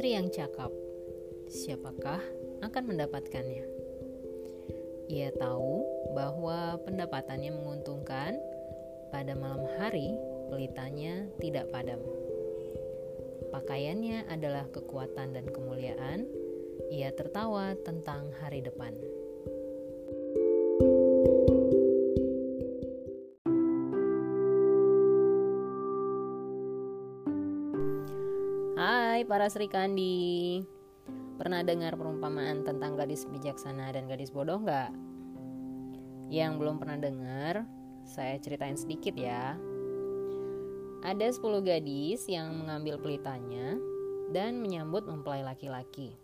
Istri yang cakap, siapakah akan mendapatkannya? Ia tahu bahwa pendapatannya menguntungkan. Pada malam hari, pelitanya tidak padam. Pakaiannya adalah kekuatan dan kemuliaan. Ia tertawa tentang hari depan. Hai para Sri Kandi Pernah dengar perumpamaan tentang gadis bijaksana dan gadis bodoh nggak? Yang belum pernah dengar, saya ceritain sedikit ya. Ada 10 gadis yang mengambil pelitanya dan menyambut mempelai laki-laki.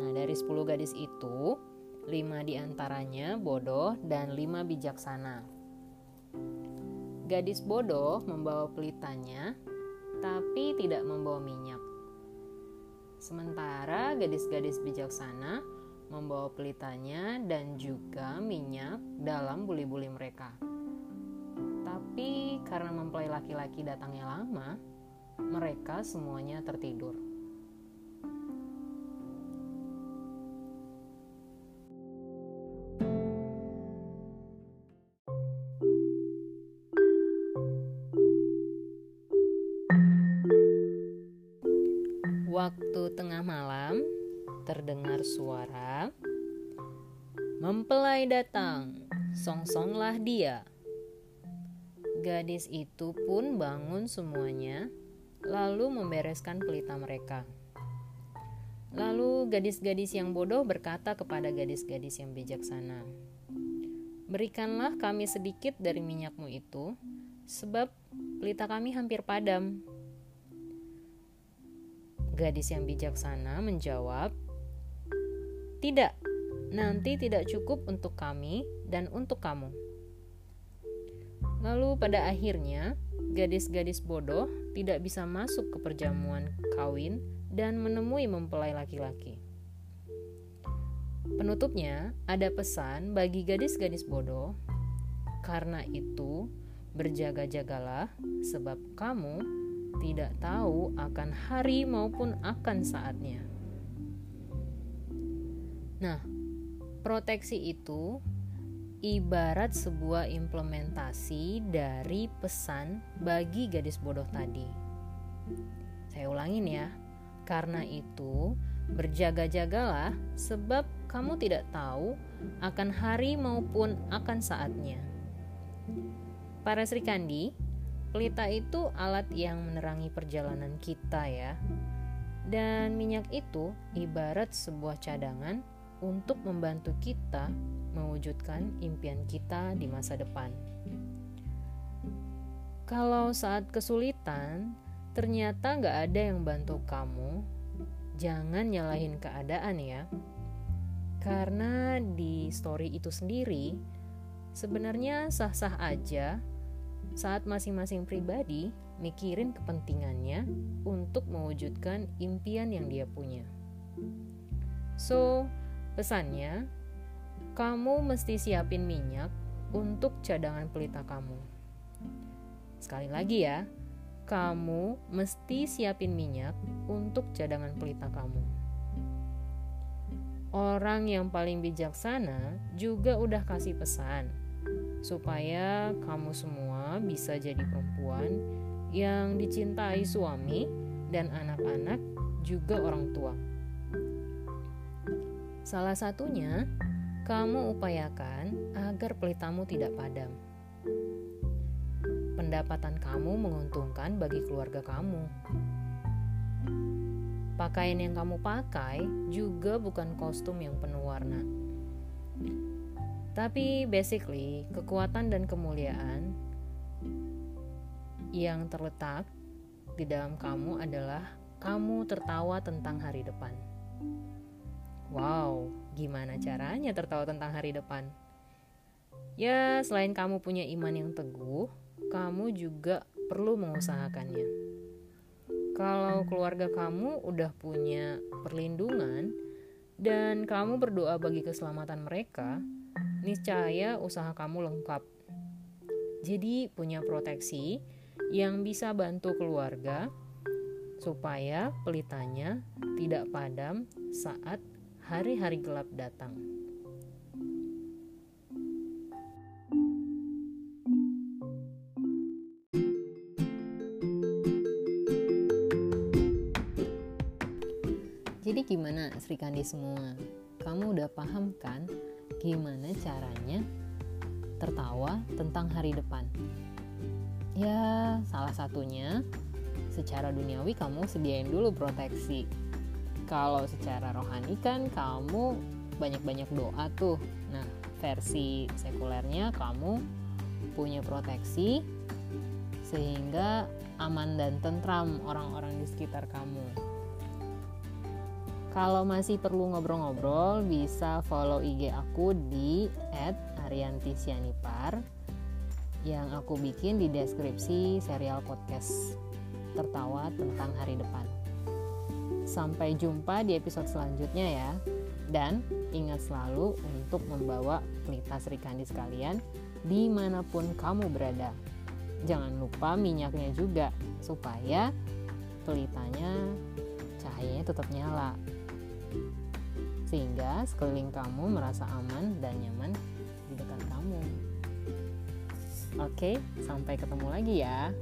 Nah, dari 10 gadis itu, 5 di antaranya bodoh dan 5 bijaksana. Gadis bodoh membawa pelitanya tapi tidak membawa minyak. Sementara gadis-gadis bijaksana membawa pelitanya dan juga minyak dalam buli-buli mereka. Tapi karena mempelai laki-laki datangnya lama, mereka semuanya tertidur. Waktu tengah malam, terdengar suara Mempelai datang, songsonglah dia. Gadis itu pun bangun semuanya, lalu membereskan pelita mereka. Lalu gadis-gadis yang bodoh berkata kepada gadis-gadis yang bijaksana, "Berikanlah kami sedikit dari minyakmu itu, sebab pelita kami hampir padam." Gadis yang bijaksana menjawab, "Tidak, nanti tidak cukup untuk kami dan untuk kamu." Lalu, pada akhirnya, gadis-gadis bodoh tidak bisa masuk ke perjamuan kawin dan menemui mempelai laki-laki. Penutupnya, ada pesan bagi gadis-gadis bodoh, karena itu berjaga-jagalah, sebab kamu tidak tahu akan hari maupun akan saatnya. Nah, proteksi itu ibarat sebuah implementasi dari pesan bagi gadis bodoh tadi. Saya ulangin ya, karena itu berjaga-jagalah sebab kamu tidak tahu akan hari maupun akan saatnya. Para Sri Kandi, Pelita itu alat yang menerangi perjalanan kita ya. Dan minyak itu ibarat sebuah cadangan untuk membantu kita mewujudkan impian kita di masa depan. Kalau saat kesulitan ternyata nggak ada yang bantu kamu, jangan nyalahin keadaan ya. Karena di story itu sendiri sebenarnya sah-sah aja saat masing-masing pribadi mikirin kepentingannya untuk mewujudkan impian yang dia punya. So, pesannya, kamu mesti siapin minyak untuk cadangan pelita kamu. Sekali lagi ya, kamu mesti siapin minyak untuk cadangan pelita kamu. Orang yang paling bijaksana juga udah kasih pesan supaya kamu semua bisa jadi perempuan yang dicintai suami dan anak-anak juga orang tua. Salah satunya, kamu upayakan agar pelitamu tidak padam. Pendapatan kamu menguntungkan bagi keluarga kamu. Pakaian yang kamu pakai juga bukan kostum yang penuh warna tapi basically, kekuatan dan kemuliaan yang terletak di dalam kamu adalah kamu tertawa tentang hari depan. Wow, gimana caranya tertawa tentang hari depan? Ya, selain kamu punya iman yang teguh, kamu juga perlu mengusahakannya. Kalau keluarga kamu udah punya perlindungan dan kamu berdoa bagi keselamatan mereka, niscaya usaha kamu lengkap. Jadi punya proteksi yang bisa bantu keluarga supaya pelitanya tidak padam saat hari-hari gelap datang. Jadi gimana Sri Kandi semua? Kamu udah paham kan gimana caranya tertawa tentang hari depan? Ya, salah satunya secara duniawi kamu sediain dulu proteksi. Kalau secara rohani kan kamu banyak-banyak doa tuh. Nah, versi sekulernya kamu punya proteksi sehingga aman dan tentram orang-orang di sekitar kamu. Kalau masih perlu ngobrol-ngobrol, bisa follow IG aku di @ariantisianipar yang aku bikin di deskripsi serial podcast tertawa tentang hari depan. Sampai jumpa di episode selanjutnya ya. Dan ingat selalu untuk membawa pelita Kandi sekalian di mana pun kamu berada. Jangan lupa minyaknya juga supaya pelitanya cahayanya tetap nyala sehingga sekeliling kamu merasa aman dan nyaman di dekat kamu. Oke, sampai ketemu lagi ya.